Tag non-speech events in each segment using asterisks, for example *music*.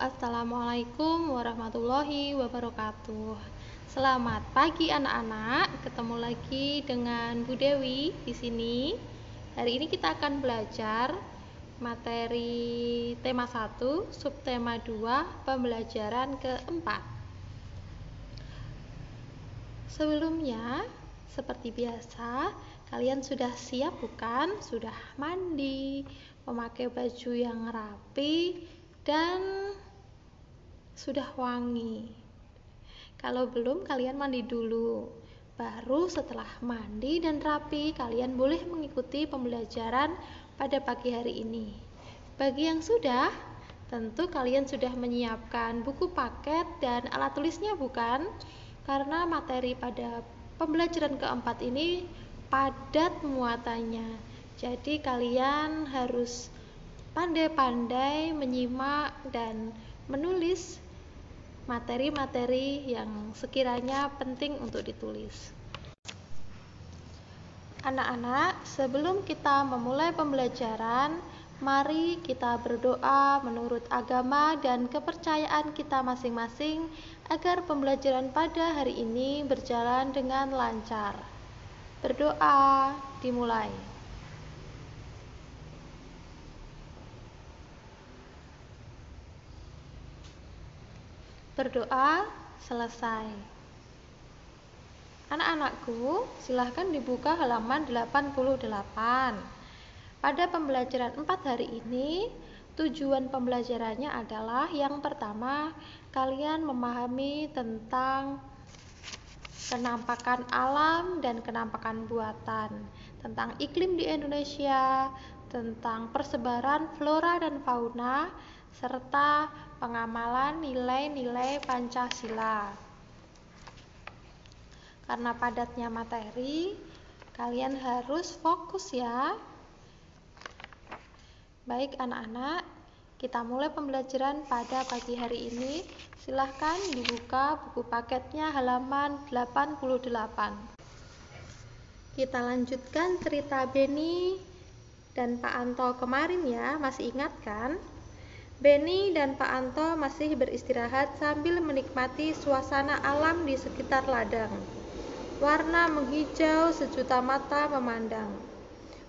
Assalamualaikum warahmatullahi wabarakatuh. Selamat pagi anak-anak. Ketemu lagi dengan Bu Dewi di sini. Hari ini kita akan belajar materi tema 1, subtema 2, pembelajaran keempat. Sebelumnya, seperti biasa, kalian sudah siap bukan? Sudah mandi, memakai baju yang rapi, dan sudah wangi. Kalau belum, kalian mandi dulu. Baru setelah mandi dan rapi, kalian boleh mengikuti pembelajaran pada pagi hari ini. Bagi yang sudah, tentu kalian sudah menyiapkan buku paket dan alat tulisnya, bukan? Karena materi pada pembelajaran keempat ini padat muatannya. Jadi, kalian harus pandai-pandai menyimak dan menulis materi-materi yang sekiranya penting untuk ditulis. Anak-anak, sebelum kita memulai pembelajaran, mari kita berdoa menurut agama dan kepercayaan kita masing-masing agar pembelajaran pada hari ini berjalan dengan lancar. Berdoa dimulai. Berdoa selesai. Anak-anakku, silahkan dibuka halaman 88. Pada pembelajaran 4 hari ini, tujuan pembelajarannya adalah yang pertama, kalian memahami tentang kenampakan alam dan kenampakan buatan, tentang iklim di Indonesia, tentang persebaran flora dan fauna, serta pengamalan nilai-nilai Pancasila. Karena padatnya materi, kalian harus fokus ya. Baik anak-anak, kita mulai pembelajaran pada pagi hari ini. Silahkan dibuka buku paketnya halaman 88. Kita lanjutkan cerita Beni dan Pak Anto kemarin ya, masih ingat kan? Beni dan Pak Anto masih beristirahat sambil menikmati suasana alam di sekitar ladang. Warna menghijau sejuta mata memandang.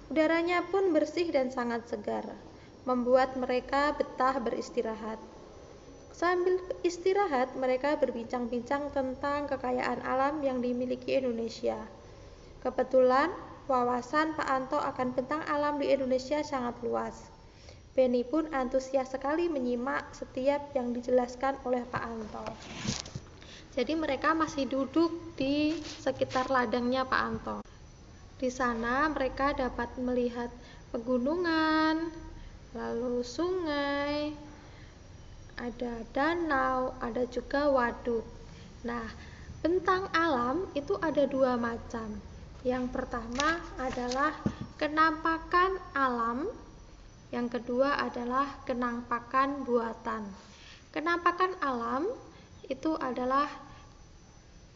Udaranya pun bersih dan sangat segar, membuat mereka betah beristirahat. Sambil istirahat, mereka berbincang-bincang tentang kekayaan alam yang dimiliki Indonesia. Kebetulan, wawasan Pak Anto akan bentang alam di Indonesia sangat luas. Benny pun antusias sekali menyimak setiap yang dijelaskan oleh Pak Anto. Jadi mereka masih duduk di sekitar ladangnya Pak Anto. Di sana mereka dapat melihat pegunungan, lalu sungai, ada danau, ada juga waduk. Nah, bentang alam itu ada dua macam. Yang pertama adalah kenampakan alam yang kedua adalah kenampakan buatan. Kenampakan alam itu adalah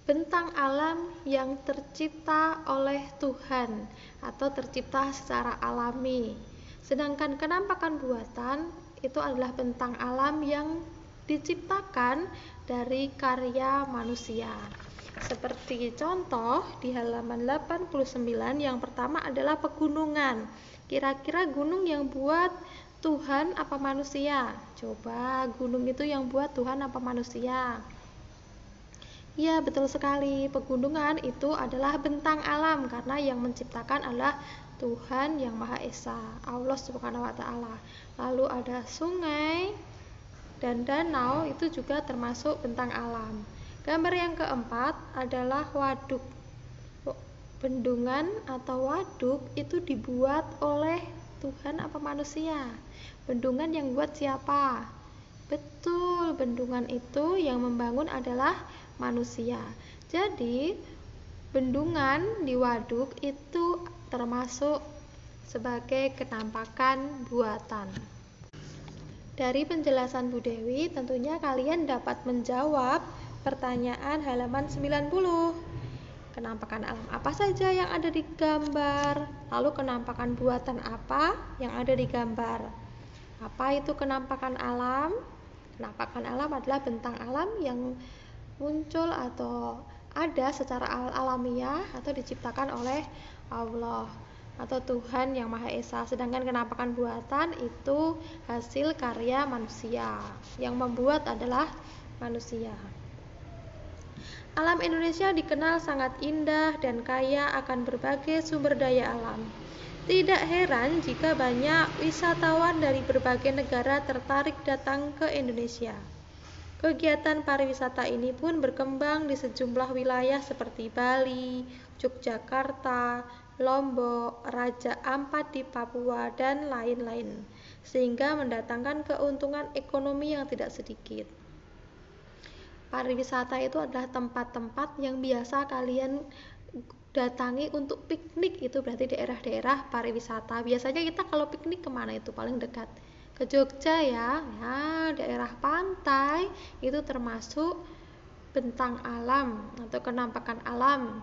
bentang alam yang tercipta oleh Tuhan atau tercipta secara alami. Sedangkan kenampakan buatan itu adalah bentang alam yang diciptakan dari karya manusia. Seperti contoh di halaman 89 yang pertama adalah pegunungan. Kira-kira gunung yang buat Tuhan apa manusia? Coba gunung itu yang buat Tuhan apa manusia? Ya, betul sekali. Pegunungan itu adalah bentang alam karena yang menciptakan adalah Tuhan yang Maha Esa, Allah Subhanahu wa taala. Lalu ada sungai dan danau itu juga termasuk bentang alam. Gambar yang keempat adalah waduk bendungan atau waduk itu dibuat oleh Tuhan apa manusia? Bendungan yang buat siapa? Betul, bendungan itu yang membangun adalah manusia. Jadi, bendungan di waduk itu termasuk sebagai kenampakan buatan. Dari penjelasan Bu Dewi, tentunya kalian dapat menjawab pertanyaan halaman 90 kenampakan alam apa saja yang ada di gambar, lalu kenampakan buatan apa yang ada di gambar. Apa itu kenampakan alam? Penampakan alam adalah bentang alam yang muncul atau ada secara al alamiah atau diciptakan oleh Allah atau Tuhan yang Maha Esa. Sedangkan kenampakan buatan itu hasil karya manusia. Yang membuat adalah manusia. Alam Indonesia dikenal sangat indah dan kaya akan berbagai sumber daya alam. Tidak heran jika banyak wisatawan dari berbagai negara tertarik datang ke Indonesia. Kegiatan pariwisata ini pun berkembang di sejumlah wilayah seperti Bali, Yogyakarta, Lombok, Raja Ampat di Papua, dan lain-lain, sehingga mendatangkan keuntungan ekonomi yang tidak sedikit. Pariwisata itu adalah tempat-tempat yang biasa kalian datangi untuk piknik itu berarti daerah-daerah pariwisata. Biasanya kita kalau piknik ke mana itu paling dekat? ke Jogja ya, ya daerah pantai itu termasuk bentang alam atau kenampakan alam.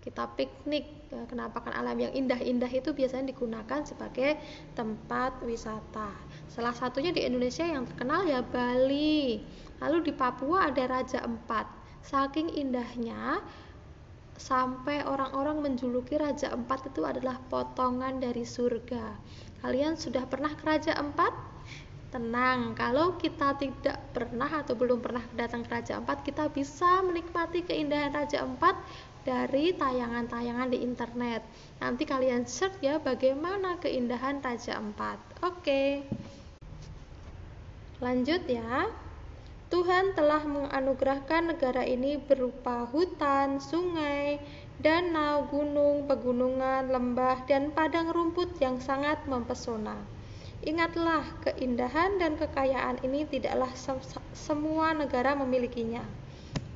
Kita piknik, kenampakan alam yang indah-indah itu biasanya digunakan sebagai tempat wisata. Salah satunya di Indonesia yang terkenal ya Bali. Lalu di Papua ada Raja Empat. Saking indahnya sampai orang-orang menjuluki Raja Empat itu adalah potongan dari surga. Kalian sudah pernah ke Raja Empat? Tenang, kalau kita tidak pernah atau belum pernah datang ke Raja Empat, kita bisa menikmati keindahan Raja Empat dari tayangan-tayangan di internet. Nanti kalian search ya bagaimana keindahan Raja Empat. Oke. Lanjut ya. Tuhan telah menganugerahkan negara ini berupa hutan, sungai, danau, gunung, pegunungan, lembah, dan padang rumput yang sangat mempesona. Ingatlah, keindahan dan kekayaan ini tidaklah se semua negara memilikinya.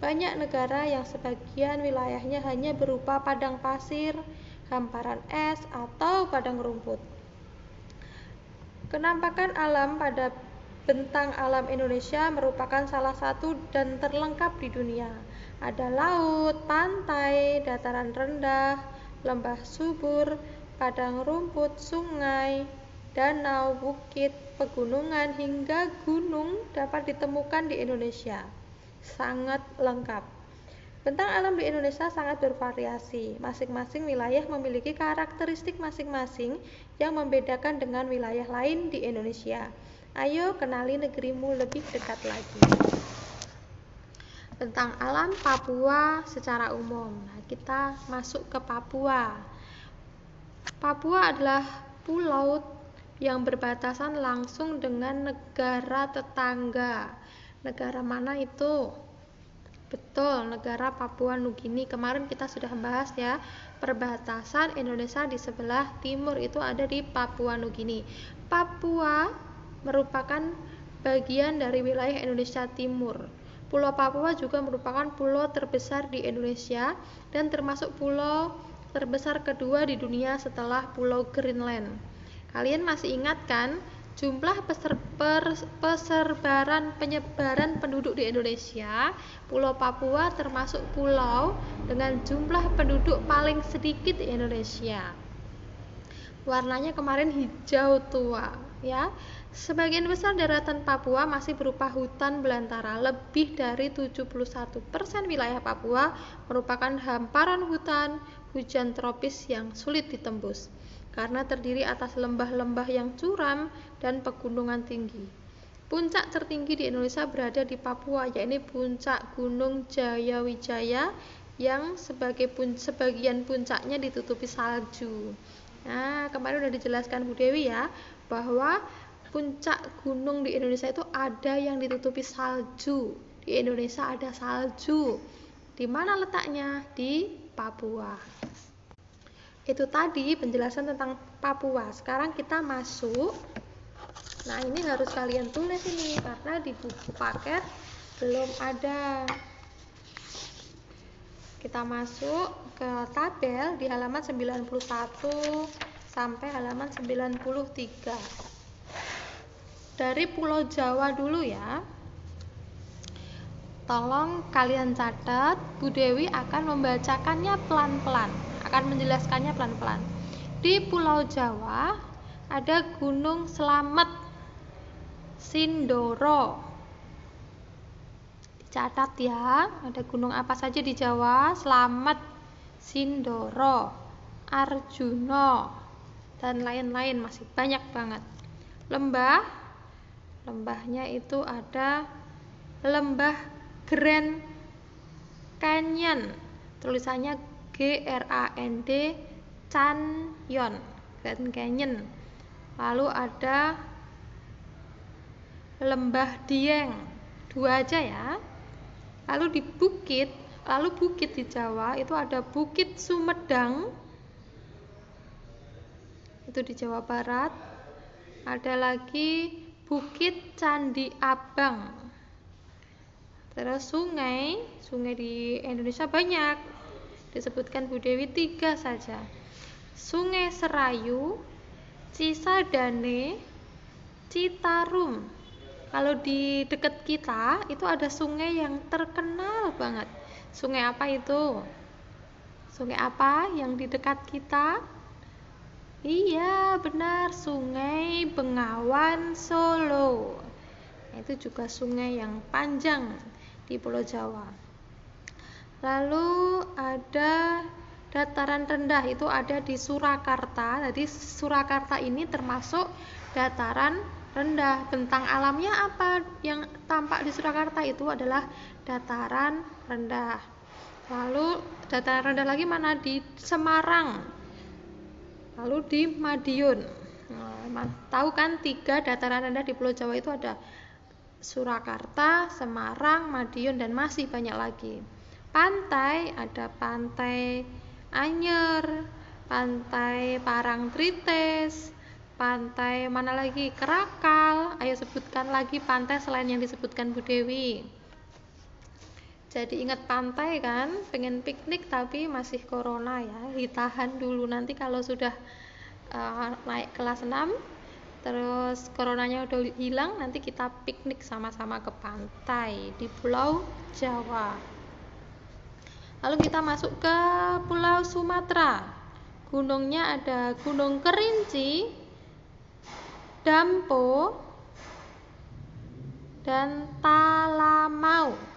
Banyak negara yang sebagian wilayahnya hanya berupa padang pasir, hamparan es, atau padang rumput. Kenampakan alam pada bentang alam Indonesia merupakan salah satu dan terlengkap di dunia ada laut, pantai, dataran rendah, lembah subur, padang rumput, sungai, danau, bukit, pegunungan, hingga gunung dapat ditemukan di Indonesia. Sangat lengkap. Bentang alam di Indonesia sangat bervariasi. Masing-masing wilayah memiliki karakteristik masing-masing yang membedakan dengan wilayah lain di Indonesia. Ayo kenali negerimu lebih dekat lagi tentang alam Papua secara umum. Nah, kita masuk ke Papua. Papua adalah pulau yang berbatasan langsung dengan negara tetangga. Negara mana itu? Betul, negara Papua Nugini. Kemarin kita sudah membahas ya, perbatasan Indonesia di sebelah timur itu ada di Papua Nugini. Papua merupakan bagian dari wilayah Indonesia Timur Pulau Papua juga merupakan pulau terbesar di Indonesia dan termasuk pulau terbesar kedua di dunia setelah Pulau Greenland. Kalian masih ingat kan jumlah peser, per, penyebaran penduduk di Indonesia? Pulau Papua termasuk pulau dengan jumlah penduduk paling sedikit di Indonesia. Warnanya kemarin hijau tua, ya. Sebagian besar daratan Papua masih berupa hutan belantara. Lebih dari 71% wilayah Papua merupakan hamparan hutan hujan tropis yang sulit ditembus karena terdiri atas lembah-lembah yang curam dan pegunungan tinggi. Puncak tertinggi di Indonesia berada di Papua, yaitu puncak Gunung Jayawijaya yang sebagian puncaknya ditutupi salju. Nah, kemarin sudah dijelaskan Bu Dewi ya, bahwa puncak gunung di Indonesia itu ada yang ditutupi salju. Di Indonesia ada salju. Di mana letaknya? Di Papua. Itu tadi penjelasan tentang Papua. Sekarang kita masuk. Nah, ini harus kalian tulis ini karena di buku paket belum ada. Kita masuk ke tabel di halaman 91 sampai halaman 93 dari Pulau Jawa dulu ya. Tolong kalian catat, Bu Dewi akan membacakannya pelan-pelan, akan menjelaskannya pelan-pelan. Di Pulau Jawa ada Gunung Selamet, Sindoro, Dicatat ya, ada gunung apa saja di Jawa? Slamet, Sindoro, Arjuna, dan lain-lain masih banyak banget. Lembah, lembahnya itu ada lembah Grand Canyon, tulisannya G R A N D Canyon, Grand Canyon. Lalu ada lembah Dieng, dua aja ya. Lalu di bukit, lalu bukit di Jawa itu ada Bukit Sumedang, itu di Jawa Barat. Ada lagi Bukit Candi Abang. Terus sungai, sungai di Indonesia banyak disebutkan Bu Dewi tiga saja. Sungai Serayu, Cisadane, Citarum. Kalau di dekat kita itu ada sungai yang terkenal banget. Sungai apa itu? Sungai apa yang di dekat kita? Iya, benar, Sungai Bengawan Solo. Itu juga sungai yang panjang di Pulau Jawa. Lalu ada dataran rendah itu ada di Surakarta. Jadi Surakarta ini termasuk dataran rendah. Bentang alamnya apa yang tampak di Surakarta itu adalah dataran rendah. Lalu dataran rendah lagi mana di Semarang. Lalu di Madiun. Nah, tahu kan tiga dataran rendah di Pulau Jawa itu ada Surakarta, Semarang, Madiun dan masih banyak lagi. Pantai ada pantai Anyer pantai Parangtritis pantai mana lagi? Kerakal. Ayo sebutkan lagi pantai selain yang disebutkan Bu Dewi jadi ingat pantai kan pengen piknik tapi masih corona ya ditahan dulu nanti kalau sudah uh, naik kelas 6 terus coronanya udah hilang nanti kita piknik sama-sama ke pantai di Pulau Jawa Lalu kita masuk ke Pulau Sumatera. Gunungnya ada Gunung Kerinci, Dampo, dan Talamau.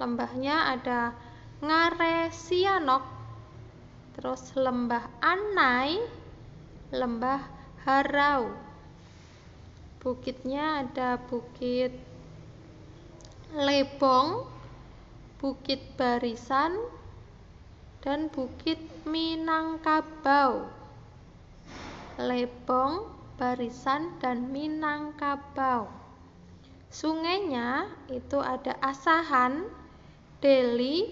Lembahnya ada Ngaresianok, terus lembah Anai, lembah Harau. Bukitnya ada Bukit Lebong, Bukit Barisan, dan Bukit Minangkabau. Lebong, Barisan, dan Minangkabau. Sungainya itu ada Asahan, Deli,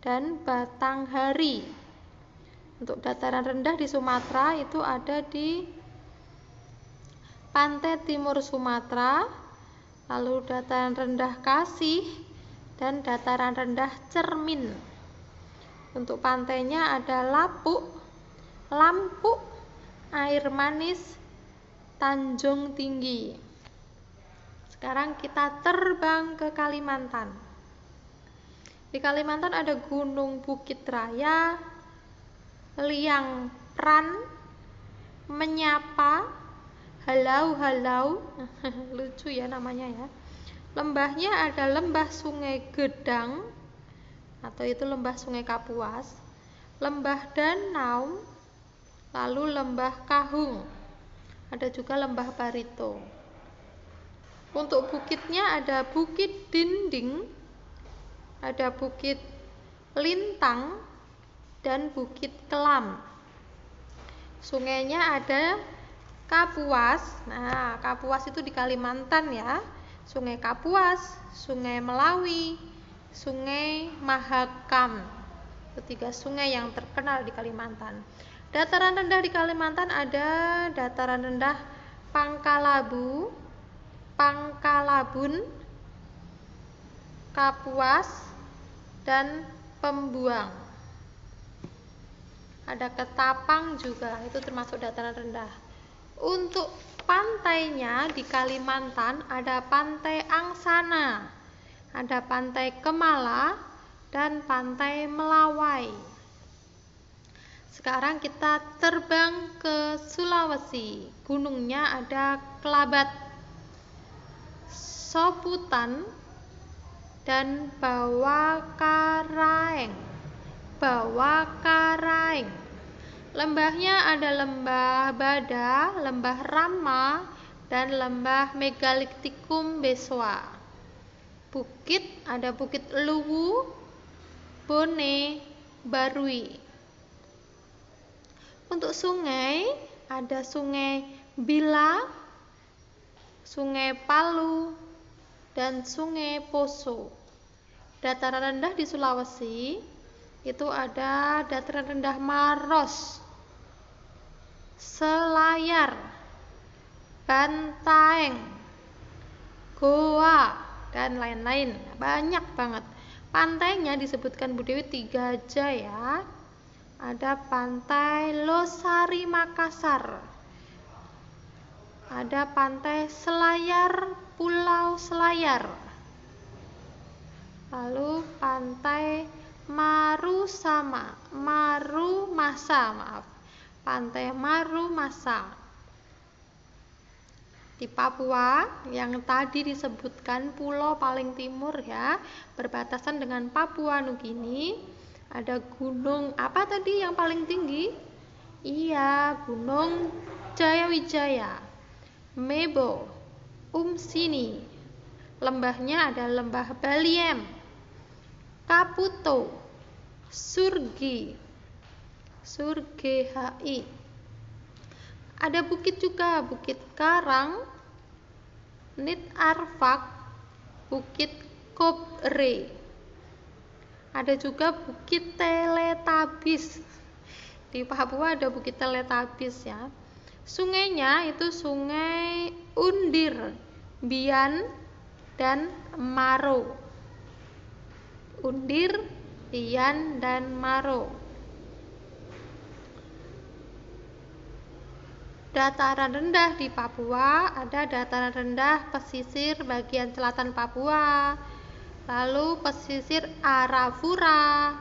dan Batanghari. Untuk dataran rendah di Sumatera itu ada di pantai timur Sumatera, lalu dataran rendah Kasih, dan dataran rendah cermin. Untuk pantainya ada Lapuk, Lampuk, Air Manis, Tanjung Tinggi. Sekarang kita terbang ke Kalimantan. Di Kalimantan ada Gunung Bukit Raya, Liang Pran, Menyapa, Halau-halau, *laughs* lucu ya namanya ya. Lembahnya ada lembah Sungai Gedang atau itu lembah Sungai Kapuas, lembah Danau, lalu lembah Kahung. Ada juga lembah Barito. Untuk bukitnya ada Bukit Dinding, ada Bukit Lintang, dan Bukit Kelam. Sungainya ada Kapuas. Nah, Kapuas itu di Kalimantan ya. Sungai Kapuas, Sungai Melawi, Sungai Mahakam. Ketiga sungai yang terkenal di Kalimantan. Dataran rendah di Kalimantan ada dataran rendah Pangkalabu, Pangkalabun, Kapuas, dan Pembuang. Ada Ketapang juga, itu termasuk dataran rendah. Untuk pantainya di Kalimantan ada Pantai Angsana, ada Pantai Kemala, dan Pantai Melawai. Sekarang kita terbang ke Sulawesi. Gunungnya ada Kelabat, Soputan, dan Bawah Karaeng. Bawah Karaeng. Lembahnya ada lembah Bada, lembah Rama, dan lembah Megalitikum Beswa. Bukit ada Bukit Luwu, Bone, Barui. Untuk sungai ada Sungai Bila, Sungai Palu, dan Sungai Poso. Dataran rendah di Sulawesi itu ada dataran rendah Maros, Selayar, Bantaeng, Goa, dan lain-lain. Banyak banget. Pantainya disebutkan Bu Dewi tiga aja ya. Ada pantai Losari Makassar. Ada pantai Selayar, Pulau Selayar. Lalu pantai Maru sama Maru Masa, maaf. Pantai Maru Masa di Papua yang tadi disebutkan pulau paling timur ya berbatasan dengan Papua Nugini ada gunung apa tadi yang paling tinggi iya gunung Jayawijaya Mebo Umsini lembahnya ada lembah Baliem Kaputo Surgi Surgi HI ada bukit juga, Bukit Karang, Nit Arfak, Bukit Kobre. Ada juga Bukit Teletabis. Di Papua ada Bukit Teletabis ya. Sungainya itu Sungai Undir, Bian, dan Maro. Undir, Bian, dan Maro. Dataran rendah di Papua ada dataran rendah pesisir bagian selatan Papua, lalu pesisir Arafura,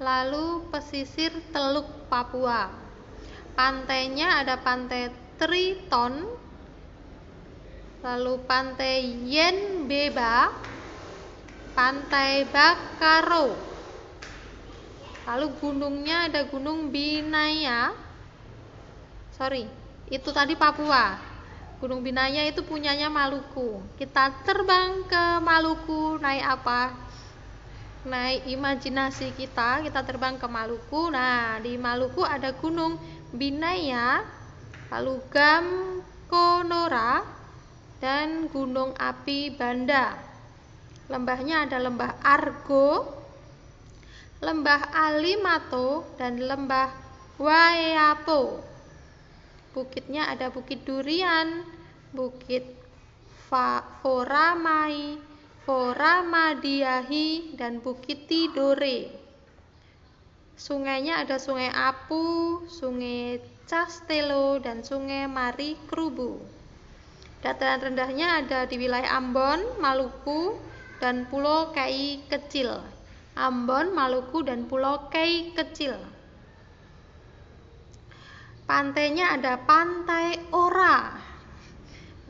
lalu pesisir Teluk Papua. Pantainya ada pantai Triton, lalu pantai Yenbeba, pantai Bakaro. Lalu gunungnya ada Gunung Binaya. Sorry, itu tadi Papua Gunung Binaya itu punyanya Maluku kita terbang ke Maluku naik apa naik imajinasi kita kita terbang ke Maluku nah di Maluku ada Gunung Binaya lalu Gamkonora dan Gunung Api Banda lembahnya ada lembah Argo lembah Alimato dan lembah Wayapo Bukitnya ada Bukit Durian, Bukit Foramai, Foramadiahi, dan Bukit Tidore. Sungainya ada Sungai Apu, Sungai Castelo, dan Sungai Mari Krubu. Dataran rendahnya ada di wilayah Ambon, Maluku, dan Pulau Kai Kecil. Ambon, Maluku, dan Pulau Kai Kecil. Pantainya ada Pantai Ora.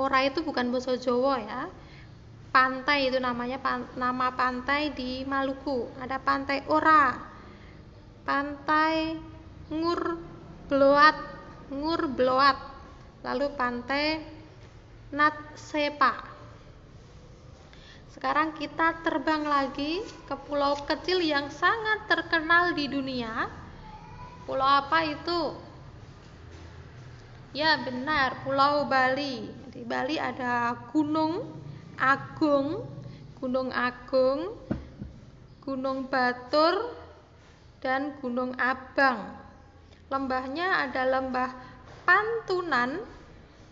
Ora itu bukan bahasa Jawa ya. Pantai itu namanya nama pantai di Maluku. Ada Pantai Ora. Pantai Ngur Bloat, Ngur Bloat. Lalu Pantai Natsepa. Sekarang kita terbang lagi ke pulau kecil yang sangat terkenal di dunia. Pulau apa itu? Ya benar, Pulau Bali. Di Bali ada Gunung Agung, Gunung Agung, Gunung Batur, dan Gunung Abang. Lembahnya ada lembah Pantunan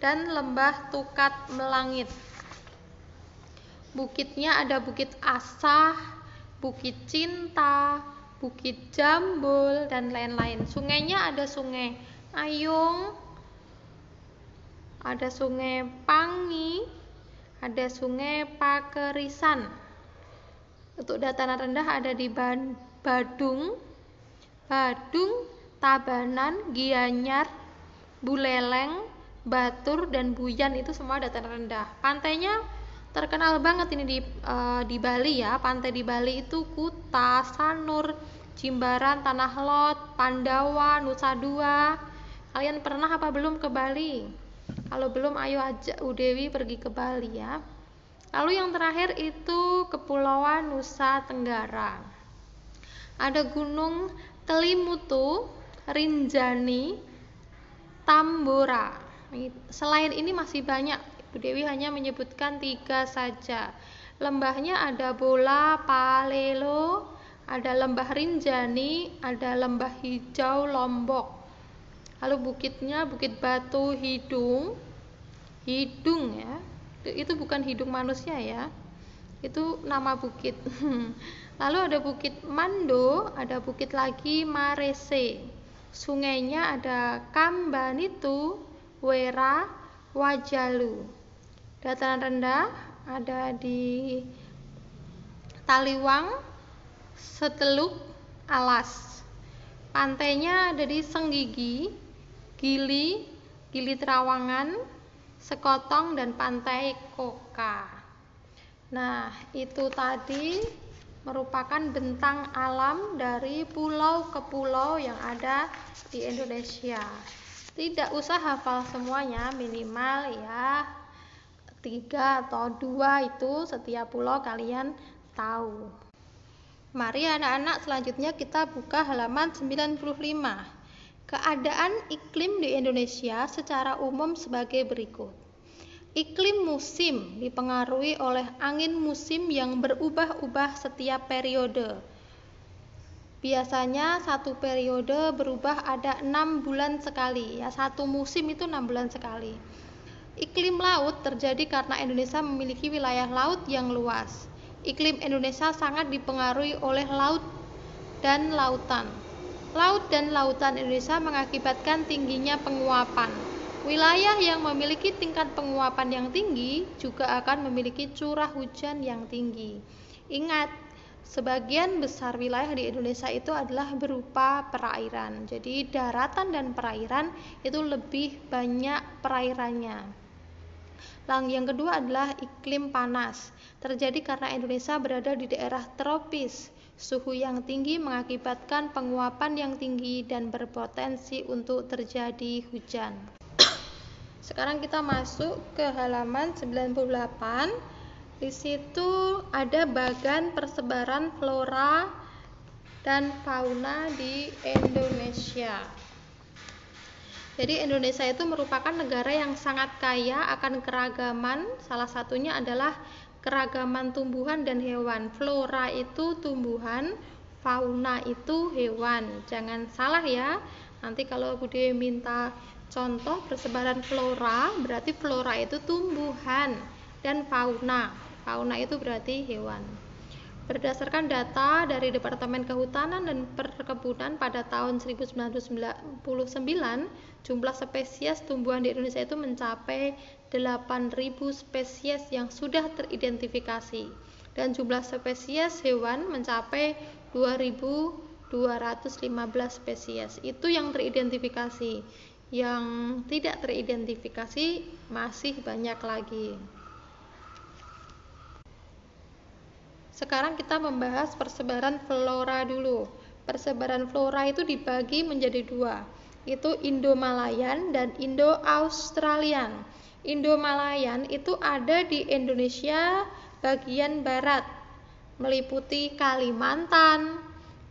dan lembah Tukat Melangit. Bukitnya ada Bukit Asah, Bukit Cinta, Bukit Jambul, dan lain-lain. Sungainya ada Sungai Ayung, ada sungai Pangi, ada sungai Pakerisan. Untuk dataran rendah ada di Badung, Badung, Tabanan, Gianyar, Buleleng, Batur dan Buyan itu semua dataran rendah. Pantainya terkenal banget ini di uh, di Bali ya. Pantai di Bali itu Kuta Sanur Jimbaran Tanah Lot Pandawa Nusa Dua. Kalian pernah apa belum ke Bali? Kalau belum ayo ajak Udewi pergi ke Bali ya. Lalu yang terakhir itu Kepulauan Nusa Tenggara. Ada Gunung Kelimutu Rinjani Tambora selain ini masih banyak Bu Dewi hanya menyebutkan tiga saja. Lembahnya ada Bola, Palelo, ada lembah Rinjani, ada lembah hijau Lombok. Lalu bukitnya Bukit Batu Hidung, Hidung ya. Itu bukan hidung manusia ya. Itu nama bukit. *laughs* Lalu ada Bukit Mando, ada bukit lagi Marese. Sungainya ada Kambanitu, Wera, Wajalu. Dataran rendah ada di Taliwang, Seteluk, Alas. Pantainya ada di Senggigi, Gili, Gili Terawangan, Sekotong dan Pantai Koka. Nah, itu tadi merupakan bentang alam dari pulau ke pulau yang ada di Indonesia. Tidak usah hafal semuanya, minimal ya tiga atau dua itu setiap pulau kalian tahu. Mari anak-anak selanjutnya kita buka halaman 95. Keadaan iklim di Indonesia secara umum sebagai berikut. Iklim musim dipengaruhi oleh angin musim yang berubah-ubah setiap periode. Biasanya satu periode berubah ada enam bulan sekali ya satu musim itu enam bulan sekali. Iklim laut terjadi karena Indonesia memiliki wilayah laut yang luas. Iklim Indonesia sangat dipengaruhi oleh laut dan lautan. Laut dan lautan Indonesia mengakibatkan tingginya penguapan. Wilayah yang memiliki tingkat penguapan yang tinggi juga akan memiliki curah hujan yang tinggi. Ingat, sebagian besar wilayah di Indonesia itu adalah berupa perairan. Jadi daratan dan perairan itu lebih banyak perairannya. Yang kedua adalah iklim panas. Terjadi karena Indonesia berada di daerah tropis. Suhu yang tinggi mengakibatkan penguapan yang tinggi dan berpotensi untuk terjadi hujan. Sekarang kita masuk ke halaman 98. Di situ ada bagan persebaran flora dan fauna di Indonesia. Jadi Indonesia itu merupakan negara yang sangat kaya akan keragaman. Salah satunya adalah keragaman tumbuhan dan hewan. Flora itu tumbuhan, fauna itu hewan. Jangan salah ya. Nanti kalau Bude minta contoh persebaran flora, berarti flora itu tumbuhan dan fauna. Fauna itu berarti hewan. Berdasarkan data dari Departemen Kehutanan dan Perkebunan pada tahun 1999, jumlah spesies tumbuhan di Indonesia itu mencapai 8.000 spesies yang sudah teridentifikasi dan jumlah spesies hewan mencapai 2.215 spesies. Itu yang teridentifikasi. Yang tidak teridentifikasi masih banyak lagi. Sekarang kita membahas persebaran flora dulu. Persebaran flora itu dibagi menjadi dua, itu Indo-Malayan dan Indo-Australian. Indo-Malayan itu ada di Indonesia bagian barat, meliputi Kalimantan,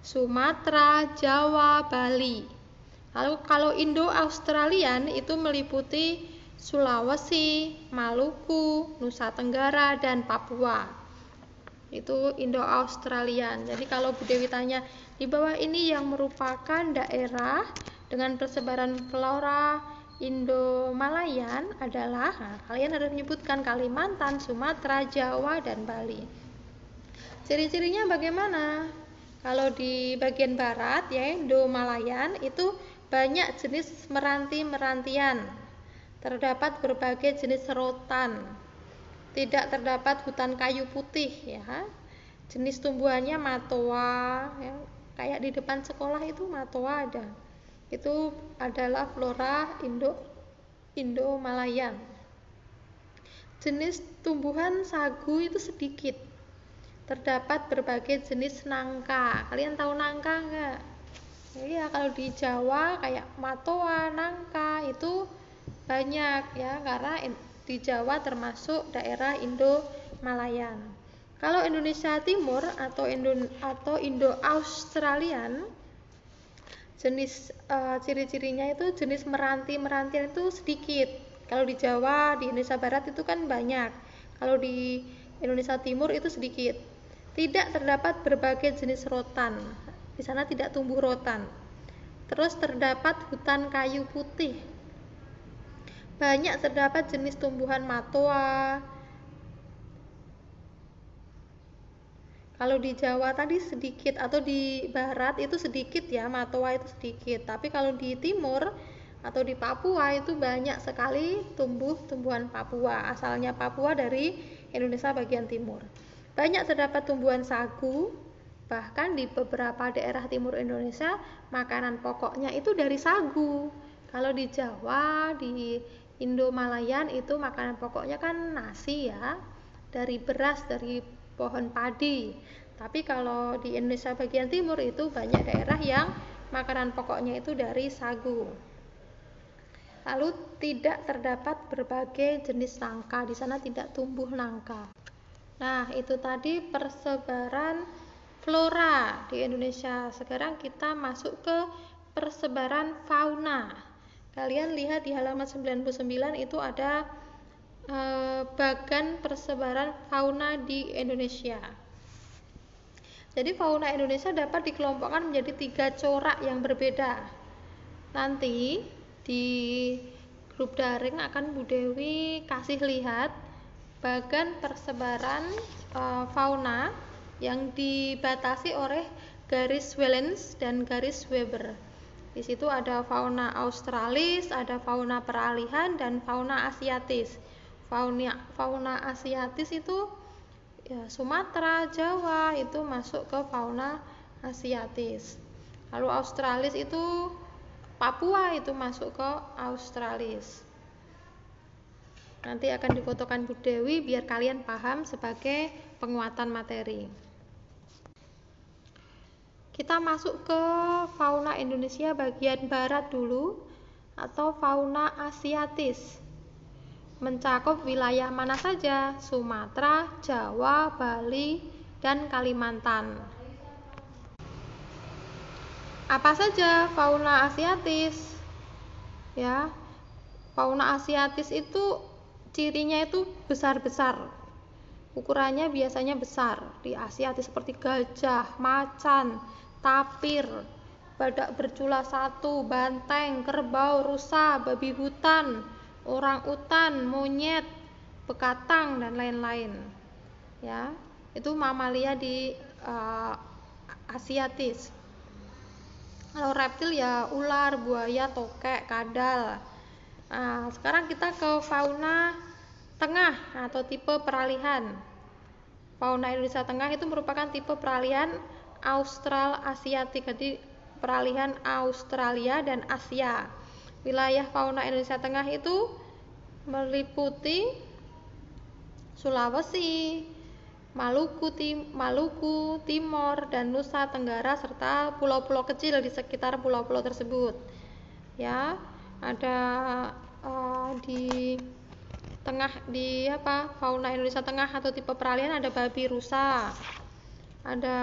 Sumatera, Jawa, Bali. Lalu kalau Indo-Australian itu meliputi Sulawesi, Maluku, Nusa Tenggara, dan Papua itu Indo-Australian. Jadi kalau Bu Dewi tanya di bawah ini yang merupakan daerah dengan persebaran flora Indo-Malayan adalah nah, kalian harus menyebutkan Kalimantan, Sumatera, Jawa, dan Bali. Ciri-cirinya bagaimana? Kalau di bagian barat ya Indo-Malayan itu banyak jenis meranti-merantian. Terdapat berbagai jenis rotan, tidak terdapat hutan kayu putih ya jenis tumbuhannya matoa ya. kayak di depan sekolah itu matoa ada itu adalah flora Indo Indo Malayan jenis tumbuhan sagu itu sedikit. Terdapat berbagai jenis nangka. Kalian tahu nangka enggak? Iya, kalau di Jawa kayak matoa, nangka itu banyak ya karena di Jawa termasuk daerah Indo-Malayan. Kalau Indonesia Timur atau Indo atau Indo-Australian jenis uh, ciri-cirinya itu jenis meranti-merantian itu sedikit. Kalau di Jawa, di Indonesia Barat itu kan banyak. Kalau di Indonesia Timur itu sedikit. Tidak terdapat berbagai jenis rotan. Di sana tidak tumbuh rotan. Terus terdapat hutan kayu putih banyak terdapat jenis tumbuhan matoa. Kalau di Jawa tadi sedikit atau di barat itu sedikit ya, matoa itu sedikit. Tapi kalau di timur atau di Papua itu banyak sekali tumbuh tumbuhan Papua. Asalnya Papua dari Indonesia bagian timur. Banyak terdapat tumbuhan sagu, bahkan di beberapa daerah timur Indonesia makanan pokoknya itu dari sagu. Kalau di Jawa, di Indo-Malayan itu makanan pokoknya kan nasi ya, dari beras, dari pohon padi. Tapi kalau di Indonesia bagian timur itu banyak daerah yang makanan pokoknya itu dari sagu. Lalu tidak terdapat berbagai jenis nangka, di sana tidak tumbuh nangka. Nah, itu tadi persebaran flora di Indonesia. Sekarang kita masuk ke persebaran fauna. Kalian lihat di halaman 99 itu ada eh, bagan persebaran fauna di Indonesia. Jadi fauna Indonesia dapat dikelompokkan menjadi tiga corak yang berbeda. Nanti di grup daring akan Bu Dewi kasih lihat bagan persebaran uh, fauna yang dibatasi oleh garis Wellens dan garis Weber. Di situ ada fauna australis, ada fauna peralihan dan fauna asiatis. Fauna fauna asiatis itu ya Sumatera, Jawa itu masuk ke fauna asiatis. Lalu australis itu Papua itu masuk ke australis. Nanti akan difotokan Bu Dewi biar kalian paham sebagai penguatan materi. Kita masuk ke fauna Indonesia bagian barat dulu atau fauna asiatis. Mencakup wilayah mana saja? Sumatera, Jawa, Bali, dan Kalimantan. Apa saja fauna asiatis? Ya. Fauna asiatis itu cirinya itu besar-besar. Ukurannya biasanya besar. Di asiatis seperti gajah, macan, tapir, badak bercula satu, banteng, kerbau, rusa, babi hutan, orang utan, monyet, bekatang dan lain-lain. Ya, itu mamalia di uh, asiatis. Kalau reptil ya ular, buaya, tokek, kadal. Nah, sekarang kita ke fauna tengah atau tipe peralihan. Fauna Indonesia Tengah itu merupakan tipe peralihan Austral Asiatik jadi peralihan Australia dan Asia wilayah fauna Indonesia Tengah itu meliputi Sulawesi, Maluku, Tim, Maluku, Timor, dan Nusa Tenggara serta pulau-pulau kecil di sekitar pulau-pulau tersebut. Ya, ada uh, di tengah di apa fauna Indonesia Tengah atau tipe peralihan ada babi rusa, ada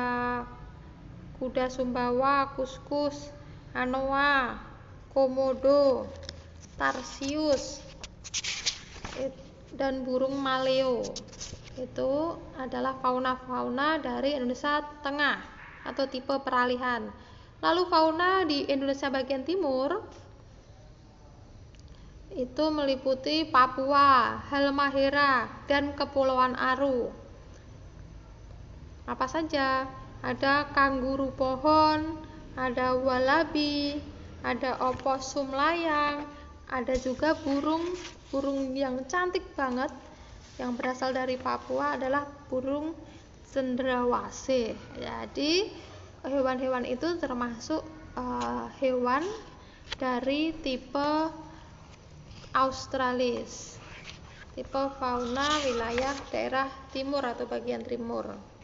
kuda Sumbawa, kuskus, anoa, komodo, tarsius, dan burung maleo. Itu adalah fauna-fauna dari Indonesia Tengah atau tipe peralihan. Lalu fauna di Indonesia bagian timur itu meliputi Papua, Halmahera, dan Kepulauan Aru. Apa saja? Ada kanguru pohon, ada walabi, ada oposum layang, ada juga burung burung yang cantik banget yang berasal dari Papua adalah burung cendrawasih. Jadi hewan-hewan itu termasuk uh, hewan dari tipe Australis. tipe fauna wilayah daerah timur atau bagian timur.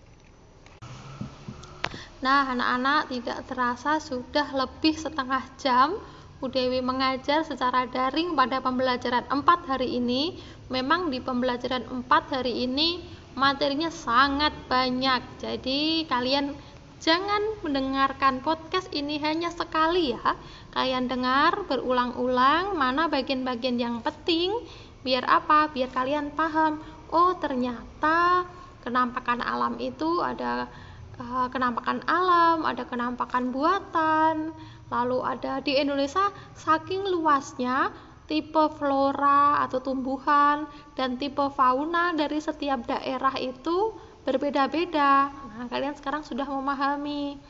Nah, anak-anak tidak terasa sudah lebih setengah jam Bu Dewi mengajar secara daring pada pembelajaran 4 hari ini. Memang di pembelajaran 4 hari ini materinya sangat banyak. Jadi kalian jangan mendengarkan podcast ini hanya sekali ya. Kalian dengar berulang-ulang mana bagian-bagian yang penting biar apa? Biar kalian paham. Oh, ternyata kenampakan alam itu ada uh, kenampakan alam, ada kenampakan buatan, Lalu ada di Indonesia saking luasnya tipe flora atau tumbuhan dan tipe fauna dari setiap daerah itu berbeda-beda. Nah, kalian sekarang sudah memahami.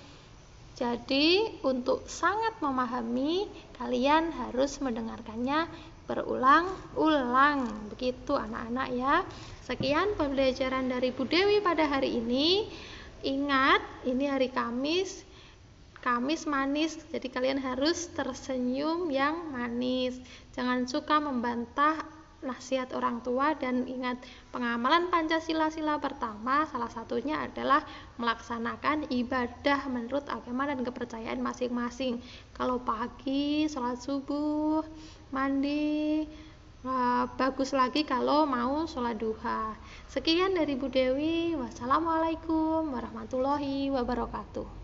Jadi, untuk sangat memahami, kalian harus mendengarkannya berulang-ulang. Begitu anak-anak ya. Sekian pembelajaran dari Bu Dewi pada hari ini. Ingat, ini hari Kamis Kamis manis, jadi kalian harus tersenyum yang manis. Jangan suka membantah nasihat orang tua dan ingat pengamalan Pancasila sila pertama salah satunya adalah melaksanakan ibadah menurut agama dan kepercayaan masing-masing. Kalau pagi sholat subuh, mandi, uh, bagus lagi kalau mau sholat duha. Sekian dari Bu Dewi. Wassalamualaikum warahmatullahi wabarakatuh.